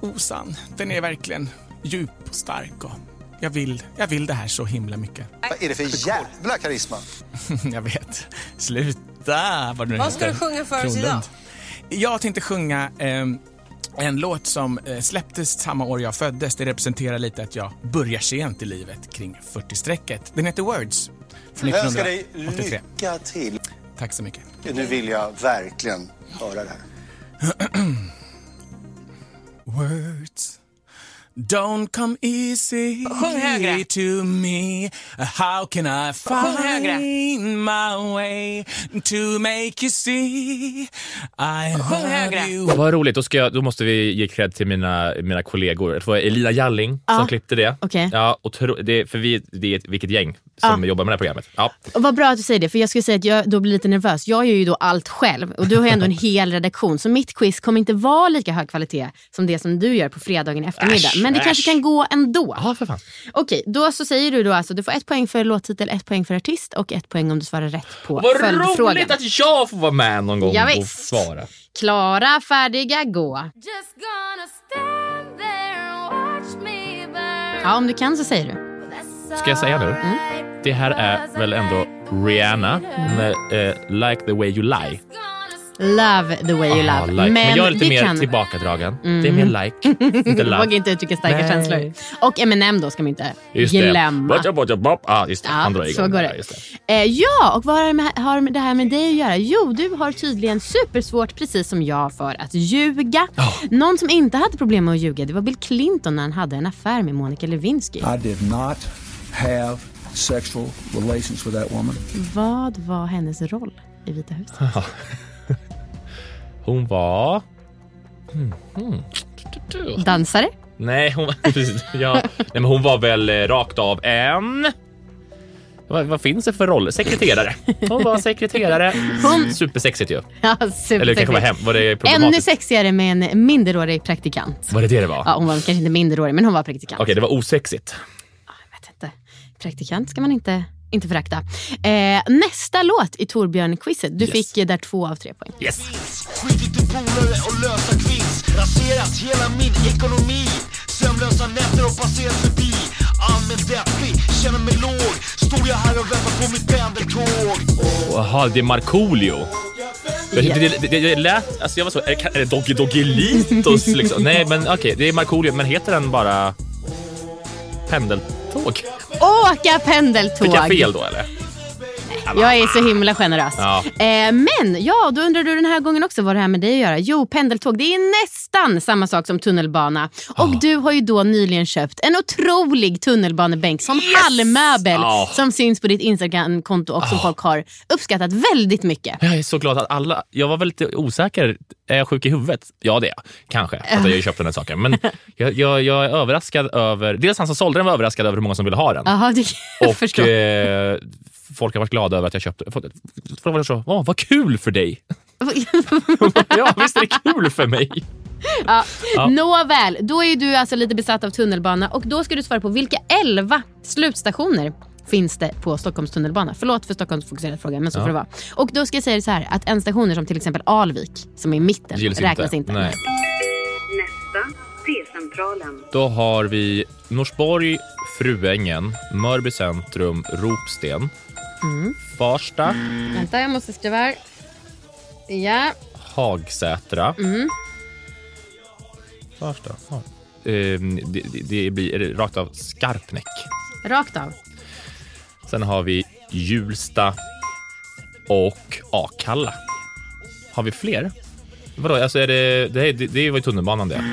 osann. Den är verkligen djup och stark och jag vill, jag vill det här så himla mycket. Vad är det för jävla karisma? jag vet. Sluta! Vad, du Vad ska du sjunga för oss idag? Jag tänkte sjunga ehm, en låt som eh, släpptes samma år jag föddes. Det representerar lite att jag börjar sent i livet, kring 40-strecket. Den heter Words från Jag önskar dig 1983. lycka till. Tack så mycket. Nu vill jag verkligen höra det här. Words don't come easy Sjung högre. to me. How can I find my way to make you see I Sjung love högre. you? Vad roligt, då, ska jag, då måste vi ge cred till mina, mina kollegor. Det var Elina Jalling Ja. som klippte det. Okej. Ja, och tro, det för vi, det är ett, vilket gäng som jobbar med det här programmet. Ja. Och vad bra att du säger det, för jag skulle säga att jag då blir lite nervös. Jag gör ju då allt själv och du har ju ändå en hel redaktion. Så mitt quiz kommer inte vara lika hög kvalitet som det som du gör på fredagen eftermiddag. Äsch, Men det kanske kan gå ändå. Ja, för fan. Okej, då så säger du då alltså, du får ett poäng för låttitel, ett poäng för artist och ett poäng om du svarar rätt på Vad följdfrågan. roligt att jag får vara med någon gång Ja, och svara. Klara, färdiga, gå. Ja, om du kan så säger du. Ska jag säga nu? Mm. Det här är väl ändå Rihanna med eh, Like the way you lie. Love the way you love. Ah, like. Men, jag är lite mer kan... tillbakadragen. Mm. Det är mer like, inte Du vågar love. inte uttrycka starka Nej. känslor. Och Eminem då ska man inte Just glömma. det. Botja, Ah, just det. Ja, igång så går det. just det. Eh, ja, och vad har det, med, har det här med dig att göra? Jo, du har tydligen supersvårt, precis som jag, för att ljuga. Någon som inte hade problem med att ljuga, det var Bill Clinton när han hade en affär med Monica Lewinsky. I did not have sexual relations with that woman. Vad var hennes roll i Vita huset? Hon var... Hmm, hmm. Dansare? Nej, hon, precis, ja. Nej, men hon var väl eh, rakt av en... Vad, vad finns det för roll? Sekreterare. Hon var sekreterare. Hon- Supersexigt ju. Ja, Eller det kanske var hem. Var det Ännu sexigare med en minderårig praktikant. Var det det det var? Ja, hon var kanske inte minderårig, men hon var praktikant. Okej, det var osexigt. Praktikant ska man inte, inte förakta. Eh, nästa låt i Torbjörn-quizet. Du fick eh, där två av tre poäng. Yes. Skitit i polare och lösa kvinns Raserat hela min ekonomi Sömnlösa nätter och passerat förbi Allmänt deppig, känner mig låg Står jag här och väntar på mitt pendeltåg Jaha, det är Markoolio. Det, det, det, det lät... Alltså jag var så... Är det, är det Doggy Doggelitos liksom? Nej, men okej. det är Markoolio. Men heter den bara... Pendeltåg? Åka pendeltåg! Fick jag fel då eller? Jag är så himla generös. Ja. Eh, men ja, då undrar du den här gången också vad det här med dig att göra. Jo, pendeltåg, det är nästan samma sak som tunnelbana. Och du har ju då nyligen köpt en otrolig tunnelbanebänk som hallmöbel Ja. som syns på ditt Instagram-konto och som folk har uppskattat väldigt mycket. Jag är så glad att alla... Jag var väl lite osäker. Är jag sjuk i huvudet? Ja, det är jag. Kanske. För att jag har ju köpt den här saken. Men jag, jag, jag är överraskad över... Dels han som sålde den var överraskad över hur många som ville ha den. Jaha, det kan jag Och förstå. eh, folk har varit glada över att jag köpte Folk folk var så, Åh, vad kul för dig. ja, visst är det kul för mig. Ja. Ja. Nåväl, då är du alltså lite besatt av tunnelbana och då ska du svara på vilka 11 slutstationer finns det på Stockholms tunnelbana? Förlåt för Stockholmsfokuserad fråga, men så Ja. får det vara. Och då ska jag säga det så här, att en stationer som till exempel Alvik, som är i mitten, Gills räknas inte. Nej. Nästa, T-centralen. Då har vi Norsborg, Fruängen, Mörby centrum, Ropsten, Mm. Farsta, Vänta, jag måste skriva här. Ja. Hagsätra. Mm. Farsta. Ja. Ehm, det, det, blir rakt av Skarpnäck. Rakt av. Sen har vi Hjulsta och Akalla. Har vi fler? Vadå, alltså är det, det, det, det var ju tunnelbanan det.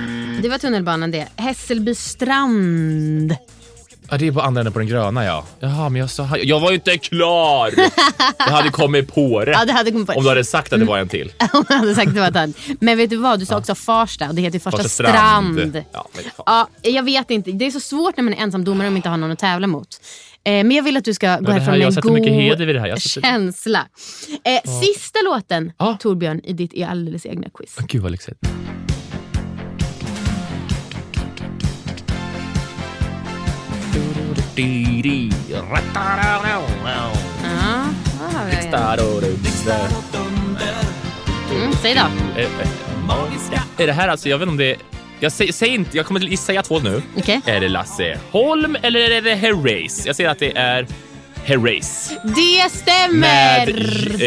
Det var tunnelbanan det. Hässelby strand. Ja, det är på andra änden på den gröna ja. Jaha, men jag sa... Jag var ju inte klar! Jag hade kommit på det. Ja, det hade kommit på det. Om du hade sagt att det var en till. Hon hade sagt att det var annat. Men vet du vad, du sa också Farsta och det heter ju Farsta, Farsta strand. strand. Ja, men fan. Ja, jag vet inte. Det är så svårt när man är ensam domare och inte har någon att tävla mot. Eh, men jag vill att du ska gå här- härifrån jag med en god heder vid det här. Jag sätter- känsla. Eh, Ja. Sista låten, Torbjörn, i ditt alldeles egna quiz. Gud vad lyxigt. Mm, säg då. Eh, eh, Är det här alltså, jag vet inte om det är... Jag säger, säger inte, jag kommer säga två nu. Okej. Är det Lasse Holm eller är det Herreys? Jag säger att det är Herreys. Det stämmer! Med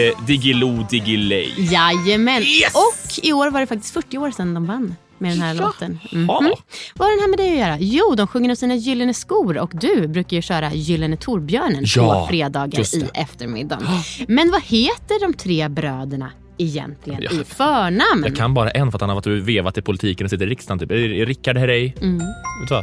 eh, Diggiloo Diggiley. Jajamän. Och i år var det faktiskt 40 år sedan de vann med den här låten. Mhm. Vad har den här med dig att göra? Jo, de sjunger om sina gyllene skor och du brukar ju köra Gyllene Torbjörnen Ja, på fredagar i eftermiddagen. Men vad heter de tre bröderna egentligen Ja. i förnamn? Jag kan bara en för att han har varit vevat i politiken och sitter i riksdagen. Typ. Rickard Herrey. Mm.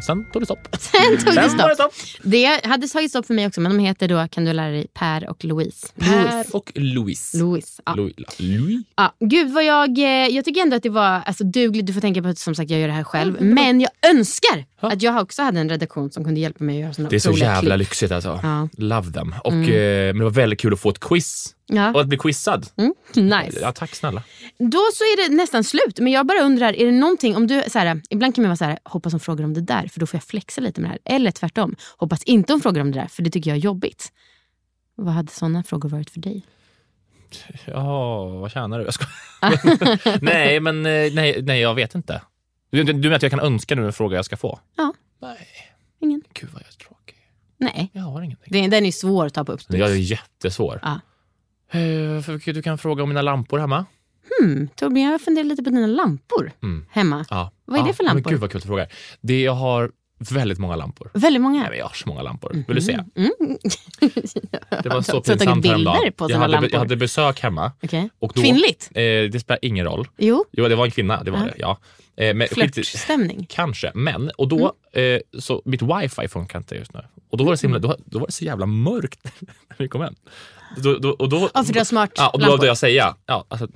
Sen tog det stopp. Sen tog det stopp. Det hade tagit stopp för mig också, men de heter då, kan du lära dig, Per och Louise. Per och Louise. Louise, ja. Louis. Louis? Ja, gud vad jag, eh, jag tycker ändå att det var alltså, dugligt. Du får tänka på att som sagt jag gör det här själv. Men jag önskar att jag också hade en redaktion som kunde hjälpa mig att göra såna Det är så jävla klipp. lyxigt alltså. Ja. Love them. Och, Mm. eh, men det var väldigt kul att få ett quiz. Ja. Och att bli quizad. Mm, nice. Ja, tack snälla. Då så är det nästan slut. Men jag bara undrar, är det någonting, om du, så här, ibland kan man vara så här, hoppas hon frågar om det där för då får jag flexa lite med det här. Eller tvärtom, hoppas inte hon frågar om det där för det tycker jag är jobbigt. Vad hade sådana frågor varit för dig? Ja, vad tjänar du? Jag skojar. nej, men eh, nej, nej, jag vet inte. Du, du menar att jag kan önska nu en fråga jag ska få? Ja. Nej. Ingen. Gud vad jag är tråkig. Nej. Jag har ingenting. Den, den är svår att ta på uppstuds. Jag är jättesvår. Ja. Eh, Du kan fråga om mina lampor hemma. Hmm, Torbjörn, jag funderar lite på dina lampor Mm. hemma. Ja. Vad är ja. det för Men lampor? gud vad kul att du frågar. Det, jag har väldigt många lampor. Väldigt många. Nej, men jag har så många lampor. Vill du se? Mm. Det var så pinsamt häromdagen. jag, hade, jag hade besök hemma. Okej. Och då, Kvinnligt? Eh, det spelar ingen roll. Jo. Jo, det var en kvinna. Det var Ja. det, ja. Eh, men, Flörtstämning. Kanske, men och då, Mm. eh, så mitt wifi funkar inte just nu. Och då var det så, himla, då, då var det så jävla mörkt när vi kom hem. Då, då, och då, Ja, för du har smart ja, och då behövde jag säga, ja, alltså,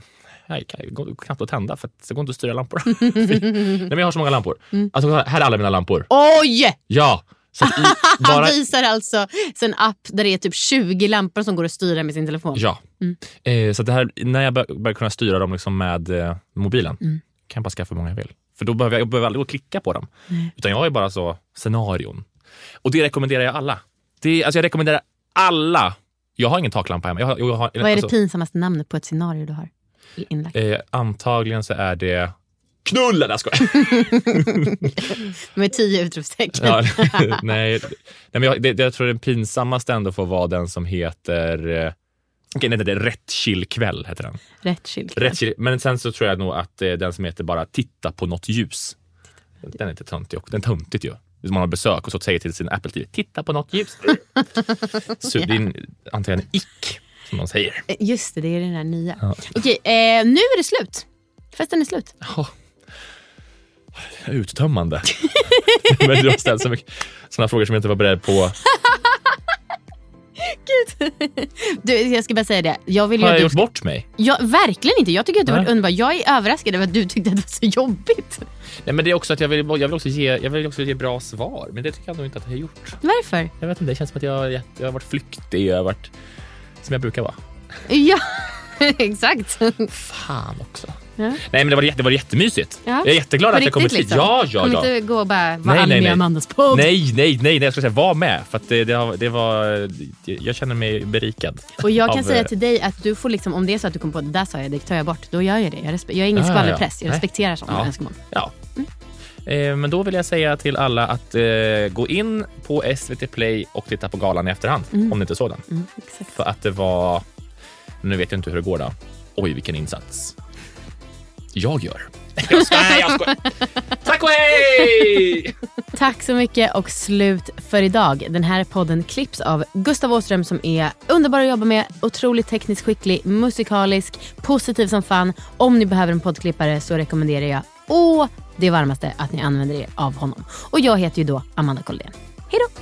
jag kan går knappt att tända för att det går inte att styra lampor. Nej, men jag har så många lampor. Mm. Alltså, här är alla mina lampor. Oj! Ja! I, Han bara, visar alltså en app där det är typ 20 lampor som går att styra med sin telefon. Ja. Mm. Eh, så det här, när jag bör- börjar kunna styra dem liksom med eh, mobilen Mm. Kan jag bara skaffa hur många jag vill. För då behöver jag, jag behöver aldrig klicka på dem. Nej. Utan jag ju bara så scenarion. Och det rekommenderar jag alla. Det, alltså jag rekommenderar alla. Jag har ingen taklampa hemma. Jag har, jag har, Vad är det alltså, pinsammaste namnet på ett scenario du har inlagt? eh, Antagligen så är det Knullen! Jag skojar. Med tio utropstecken. Ja, nej, nej, men jag, det, det, jag tror den pinsammaste ändå får vara den som heter eh, Okej, det är Rätt chill kväll heter den. Rätt chill. Rätt chill. Men sen så tror jag nog att eh, den som heter bara Titta på något ljus. Den är inte töntig. och- Den är töntigt ju. Om man har besök och så säger till sin Apple TV, titta på något ljus. så det är en- antagligen ick, som de säger. Eh, Just det, det är den här nya. Ja. Okej, eh, nu är det slut. Festen är slut. Uttömmande. Men du har ställt så mycket sådana frågor som jag inte var beredd på. Gud. Du, jag ska bara säga det. Jag vill Har jag gjort bort mig? Ja, verkligen inte. Jag tycker att du var Nej. underbar. Jag är överraskad över att du tyckte att det var så jobbigt. Nej, men det är också att jag vill, jag vill, också, ge, jag vill också ge bra svar. Men det tycker jag nog inte att jag har gjort. Varför? Jag vet inte, det känns som att jag, jag, jag har varit flyktig. Jag har varit som jag brukar vara. Ja, exakt. Fan också. Ja. Nej men det var, det var jättemysigt. Ja. Jag är jätteglad På att jag kommit riktigt, hit. liksom? Ja, ja, Kom ja. inte gå och bara vara Nej, nej, nej. Amandas podd. Nej, nej, nej, nej, jag ska säga var med. För det, det, det var, jag känner mig berikad. Och jag kan av, säga eh, till dig att du får liksom, om det är så att du kommer på det där sa jag, det tar jag bort. Då gör jag det. Jag, respe- jag är ingen ja. skvallerpress. Jag Nej. respekterar sådana Ja. önskemål. Ja. Eh, men då vill jag säga till alla att eh, gå in på SVT Play och titta på galan i efterhand. Mm. Om ni inte såg den. Mm. För att det var... Nu vet jag inte hur det går då. Oj, vilken insats. Jag gör. Jag skojar, jag skojar. Tack och hej! Tack så mycket och slut för idag. Den här podden klipps av Gustav Åström som är underbar att jobba med, otroligt tekniskt skicklig, musikalisk, positiv som fan. Om ni behöver en poddklippare så rekommenderar jag å det varmaste att ni använder er av honom. Och jag heter ju då Amanda Koldén. Hej då!